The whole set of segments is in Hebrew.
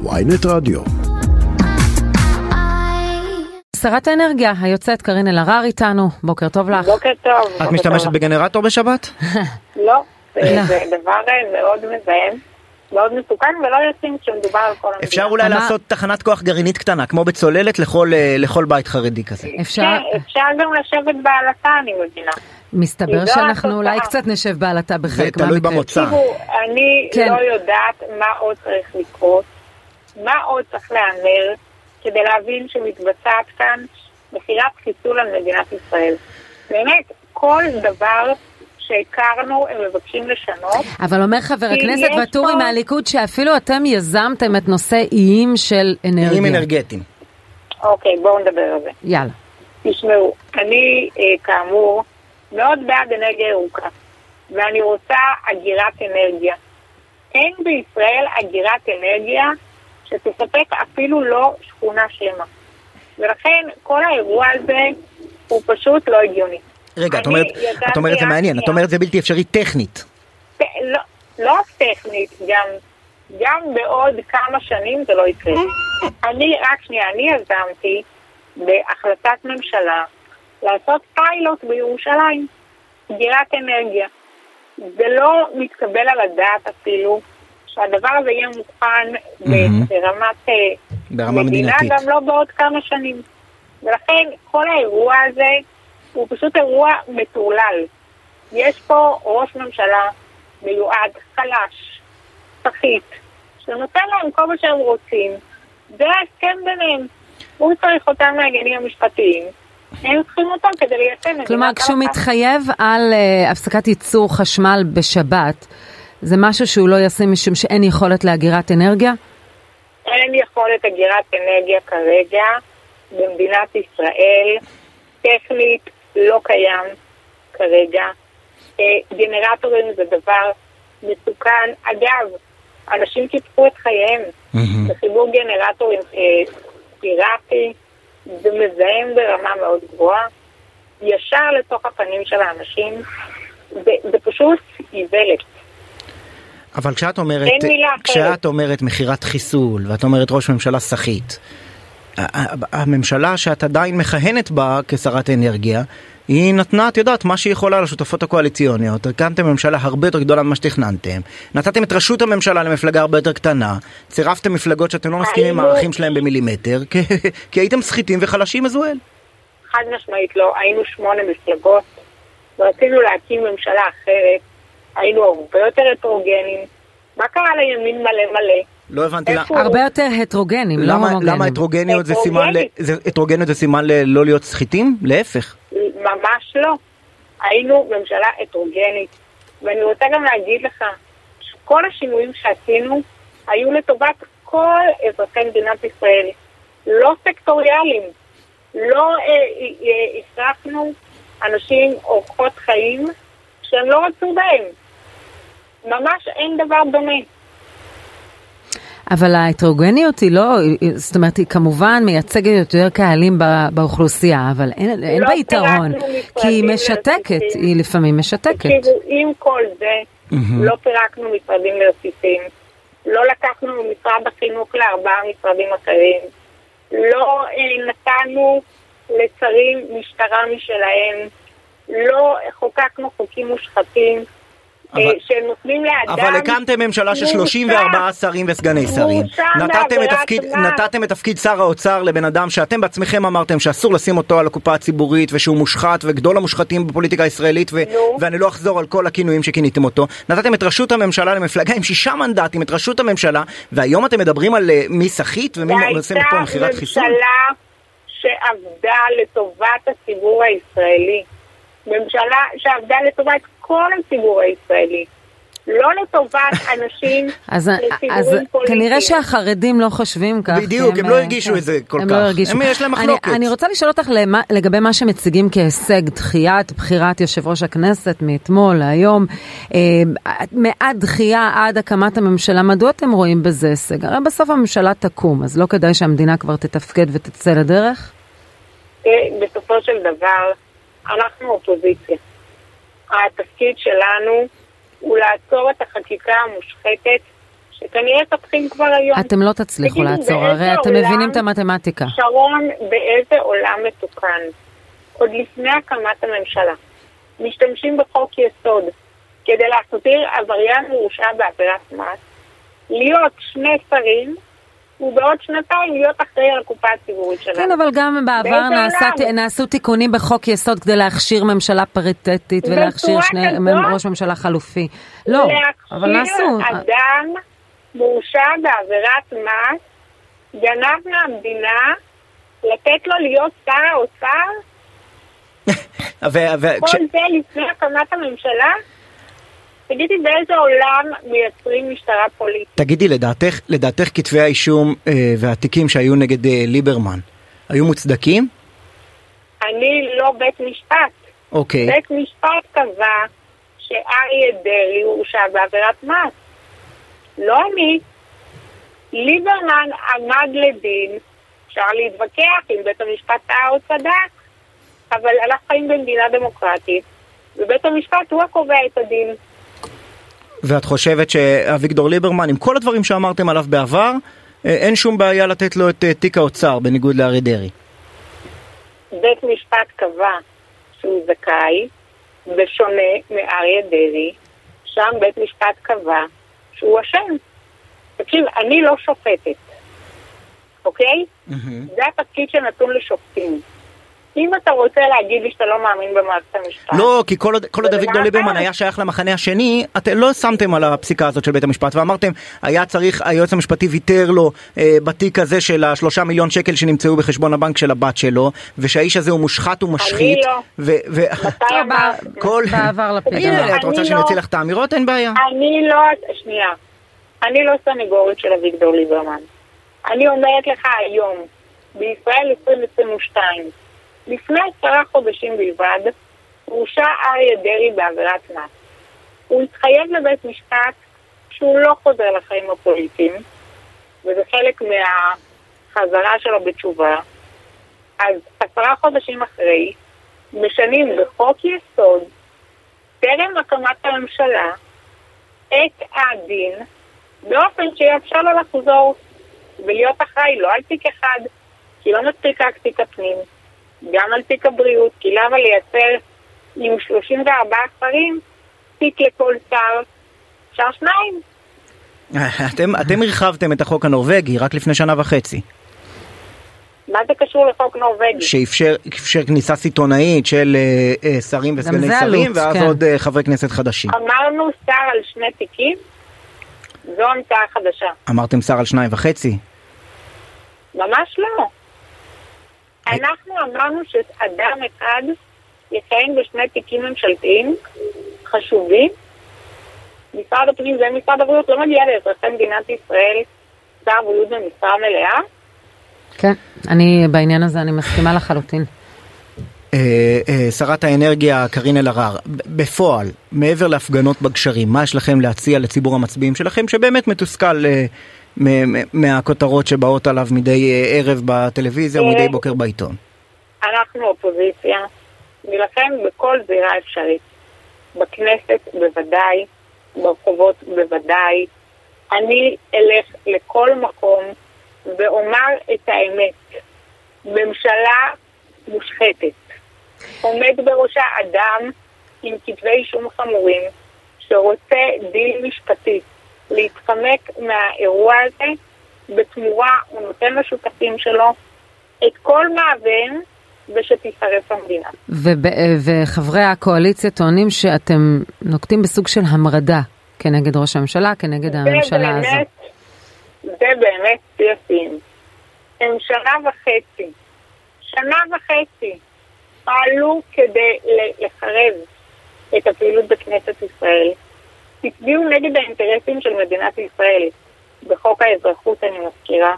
ויינט רדיו. שרת האנרגיה היוצאת קארין אלהרר איתנו, בוקר טוב לך. בוקר טוב. את משתמשת בגנרטור בשבת? לא, זה דבר מאוד מזהם. מאוד מסוכן ולא יוצאים כשמדובר על כל המדינה. אפשר אולי לעשות תחנת כוח גרעינית קטנה, כמו בצוללת לכל בית חרדי כזה. אפשר... כן, אפשר גם לשבת בעלתה, אני מבינה. מסתבר שאנחנו אולי קצת נשב בעלתה בחלק מהמקרים. זה תלוי במוצא. תראו, אני כן. לא יודעת מה עוד צריך לקרות, מה עוד צריך להיאמר, כדי להבין שמתבצעת כאן מכירת חיסול על מדינת ישראל. באמת, כל דבר שהכרנו, הם מבקשים לשנות. אבל אומר חבר הכנסת ואטורי פה... מהליכוד שאפילו אתם יזמתם את נושא איים של אנרגיה. איים אנרגטיים. אוקיי, בואו נדבר על זה. יאללה. תשמעו, אני אה, כאמור מאוד בעד אנרגיה ירוקה, ואני רוצה אגירת אנרגיה. אין בישראל אגירת אנרגיה שתספק אפילו לא שכונה שלמה. ולכן כל האירוע הזה הוא פשוט לא הגיוני. רגע, את אומרת, את אומרת זה מעניין, את אומרת זה בלתי אפשרי טכנית. לא, לא טכנית, גם, גם בעוד כמה שנים זה לא יקרה. אני, רק שנייה, אני יזמתי בהחלטת ממשלה לעשות פיילוט בירושלים, סגירת אנרגיה. זה לא מתקבל על הדעת אפילו שהדבר הזה יהיה מוכן ברמת אה, ברמה מדינה, מדינתית. גם לא בעוד כמה שנים. ולכן כל האירוע הזה הוא פשוט אירוע מטורלל. יש פה ראש ממשלה מיועד, חלש, סחיט, שנותן להם כל מה שהם רוצים. זה ההסכם ביניהם. הוא צריך אותם מהעניינים המשפטיים. הם צריכים אותם כדי ליישם את כלומר, כשהוא מתחייב על uh, הפסקת ייצור חשמל בשבת, זה משהו שהוא לא ישים משום שאין יכולת לאגירת אנרגיה? אין יכולת אגירת אנרגיה כרגע במדינת ישראל. טכנית לא קיים כרגע. אה, גנרטורים זה דבר מסוכן. אגב, אנשים קיפחו את חייהם בחיבור גנרטורים אה, פיראטי, זה מזהם ברמה מאוד גבוהה, ישר לתוך הפנים של האנשים, זה פשוט איוולת. אבל כשאת אומרת, כשאת אומרת מכירת חיסול, ואת אומרת ראש ממשלה סחיט, הממשלה שאת עדיין מכהנת בה כשרת אנרגיה, היא נתנה, את יודעת, מה שהיא יכולה לשותפות הקואליציוניות. הקמתם ממשלה הרבה יותר גדולה ממה שתכננתם. נתתם את ראשות הממשלה למפלגה הרבה יותר קטנה. צירפתם מפלגות שאתם לא מסכימים עם הערכים שלהם במילימטר, כי הייתם סחיטים וחלשים מזוהל. חד משמעית לא. היינו שמונה מפלגות, ורצינו להקים ממשלה אחרת. היינו הרבה יותר הטרוגנים. מה קרה לימין מלא מלא? לא הבנתי למה. הרבה יותר הטרוגנים, לא הומוגנים. למה הטרוגניות זה סימן, הטרוגניות זה סימן לא להיות סחיטים? להפך. ממש לא. היינו ממשלה הטרוגנית. ואני רוצה גם להגיד לך שכל השינויים שעשינו היו לטובת כל אזרחי מדינת ישראל, לא סקטוריאליים. לא הכרחנו אה, אה, אנשים אורחות חיים שהם לא רצו בהם. ממש אין דבר דומה. אבל ההטרוגניות היא לא, זאת אומרת, היא כמובן מייצגת יותר קהלים באוכלוסייה, אבל אין, לא אין בה יתרון, כי היא משתקת, היא לפעמים משתקת. תקשיבו, עם כל זה, mm-hmm. לא פירקנו משרדים לרסיסים, לא לקחנו ממשרד החינוך לארבעה משרדים אחרים, לא אה, נתנו לשרים משטרה משלהם, לא חוקקנו חוקים מושחתים. אבל, אה, שנותנים לאדם... אבל הקמתם ממשלה של 34 שרים וסגני שרים. נתתם את, תפקיד, נתתם את תפקיד שר האוצר לבן אדם שאתם בעצמכם אמרתם שאסור לשים אותו על הקופה הציבורית ושהוא מושחת וגדול המושחתים בפוליטיקה הישראלית ו- ואני לא אחזור על כל הכינויים שכיניתם אותו. נתתם את ראשות הממשלה למפלגה עם שישה מנדטים, את ראשות הממשלה, והיום אתם מדברים על uh, מי סחיט ומי עושה פה מכירת חיסון? שעבדה לטובת הציבור הישראלי. ממשלה שעבדה לטובת כל הציבור הישראלי. לא לטובת אנשים אז, אז כנראה שהחרדים לא חושבים כך. בדיוק, הם, הם לא הרגישו כן, את זה כל הם כך. לא הרגישו. הם, יש להם מחלוקת. אני, אני רוצה לשאול אותך למה, לגבי מה שמציגים כהישג, דחיית בחירת יושב ראש הכנסת מאתמול להיום, אה, מהדחייה עד הקמת הממשלה, מדוע אתם רואים בזה הישג? הרי בסוף הממשלה תקום, אז לא כדאי שהמדינה כבר תתפקד ותצא לדרך? בסופו של דבר, אנחנו אופוזיציה. התפקיד שלנו הוא לעצור את החקיקה המושחתת שכנראה תתחיל כבר היום. אתם לא תצליחו לעצור, הרי אתם מבינים את המתמטיקה. שרון, באיזה עולם מתוקן, עוד לפני הקמת הממשלה, משתמשים בחוק יסוד כדי להחזיר עבריין מורשע בעבירת מס, להיות שני שרים ובעוד שנתיים להיות אחראי על הקופה הציבורית שלנו. כן, אבל גם בעבר נעשה, נעשו תיקונים בחוק יסוד כדי להכשיר ממשלה פריטטית ולהכשיר שני, ראש ממשלה חלופי. לא, אבל נעשו. להכשיר אדם מורשע בעבירת מס, גנב מהמדינה, לתת לו להיות שר האוצר? כל זה לפני הקמת הממשלה? תגידי, באיזה עולם מייצרים משטרה פוליטית? תגידי, לדעתך, לדעתך כתבי האישום אה, והתיקים שהיו נגד אה, ליברמן היו מוצדקים? אני לא בית משפט. אוקיי. בית משפט קבע שאריה דרעי הורשע בעבירת מס. לא אני. ליברמן עמד לדין, אפשר להתווכח אם בית המשפט טעה או צדק, אבל אנחנו חיים במדינה דמוקרטית, ובית המשפט הוא הקובע את הדין. ואת חושבת שאביגדור ליברמן, עם כל הדברים שאמרתם עליו בעבר, אה, אין שום בעיה לתת לו את אה, תיק האוצר, בניגוד לאריה דרעי. בית משפט קבע שהוא זכאי, בשונה מאריה דרעי, שם בית משפט קבע שהוא אשם. תקשיב, אני לא שופטת, אוקיי? Mm-hmm. זה התפקיד שנתון לשופטים. אם אתה רוצה להגיד לי שאתה לא מאמין במערכת המשפט... לא, כי כל עוד אביגדור ליברמן היה שייך למחנה השני, אתם לא שמתם על הפסיקה הזאת של בית המשפט ואמרתם, היה צריך, היועץ המשפטי ויתר לו אה, בתיק הזה של השלושה מיליון שקל שנמצאו בחשבון הבנק של הבת שלו, ושהאיש הזה הוא מושחת ומשחית. אני לא. ו- ו-? כל... בעבר לפיד. הנה, את רוצה שאני אוציא לך את האמירות? אין בעיה. אני לא... שנייה. אני לא סנגורית של אביגדור ליברמן. אני אומרת לך היום, בישראל 2022, לפני עשרה חודשים בלבד, הורשע אריה דרעי בעבירת מס. הוא התחייב לבית משפט שהוא לא חוזר לחיים הפוליטיים, וזה חלק מהחזרה שלו בתשובה. אז עשרה חודשים אחרי, משנים בחוק יסוד, טרם הקמת הממשלה, את הדין, באופן שיאפשר לו לחזור ולהיות אחראי לא על תיק אחד, כי לא מספיק רק תיק הפנים, גם על תיק הבריאות, כי למה לייצר עם 34 שרים תיק לכל שר? אפשר שניים. אתם, אתם הרחבתם את החוק הנורבגי רק לפני שנה וחצי. מה זה קשור לחוק נורבגי? שאפשר כניסה סיטונאית של אה, אה, שרים וסגני שרים, עלות, ואז כן. עוד אה, חברי כנסת חדשים. אמרנו שר על שני תיקים? זו המצאה חדשה. אמרתם שר על שניים וחצי? ממש לא. אנחנו אמרנו שאדם אחד יכהן בשני תיקים ממשלתיים חשובים. משרד הפנים ומשרד הבריאות לא מגיע לאזרחי מדינת ישראל שר הבריאות במשרה מלאה. כן, אני בעניין הזה אני מסכימה לחלוטין. אה, אה, שרת האנרגיה קארין אלהרר, בפועל, מעבר להפגנות בגשרים, מה יש לכם להציע לציבור המצביעים שלכם שבאמת מתוסכל אה, מהכותרות שבאות עליו מדי ערב בטלוויזיה ומדי בוקר בעיתון? אנחנו אופוזיציה, נילחם בכל זירה אפשרית. בכנסת בוודאי, ברחובות בוודאי. אני אלך לכל מקום ואומר את האמת. ממשלה מושחתת. עומד בראשה אדם עם כתבי אישום חמורים שרוצה דיל משפטי להתחמק מהאירוע הזה, בתמורה הוא נותן לשותפים שלו את כל מאוויהם ושתישרף המדינה. וחברי הקואליציה טוענים שאתם נוקטים בסוג של המרדה כנגד ראש הממשלה, כנגד הממשלה באמת, הזו. זה באמת שיא הם שנה וחצי, שנה וחצי פעלו כדי לחרב את הפעילות בכנסת ישראל. הצביעו נגד האינטרסים של מדינת ישראל בחוק האזרחות, אני מזכירה,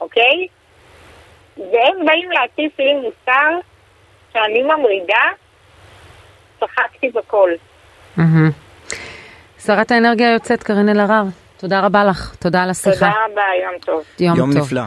אוקיי? והם באים להטיף לי מוסר שאני ממרידה, צחקתי בכל. שרת האנרגיה היוצאת קארין אלהרר, תודה רבה לך, תודה על השיחה. תודה רבה, יום טוב. יום, יום טוב. נפלא.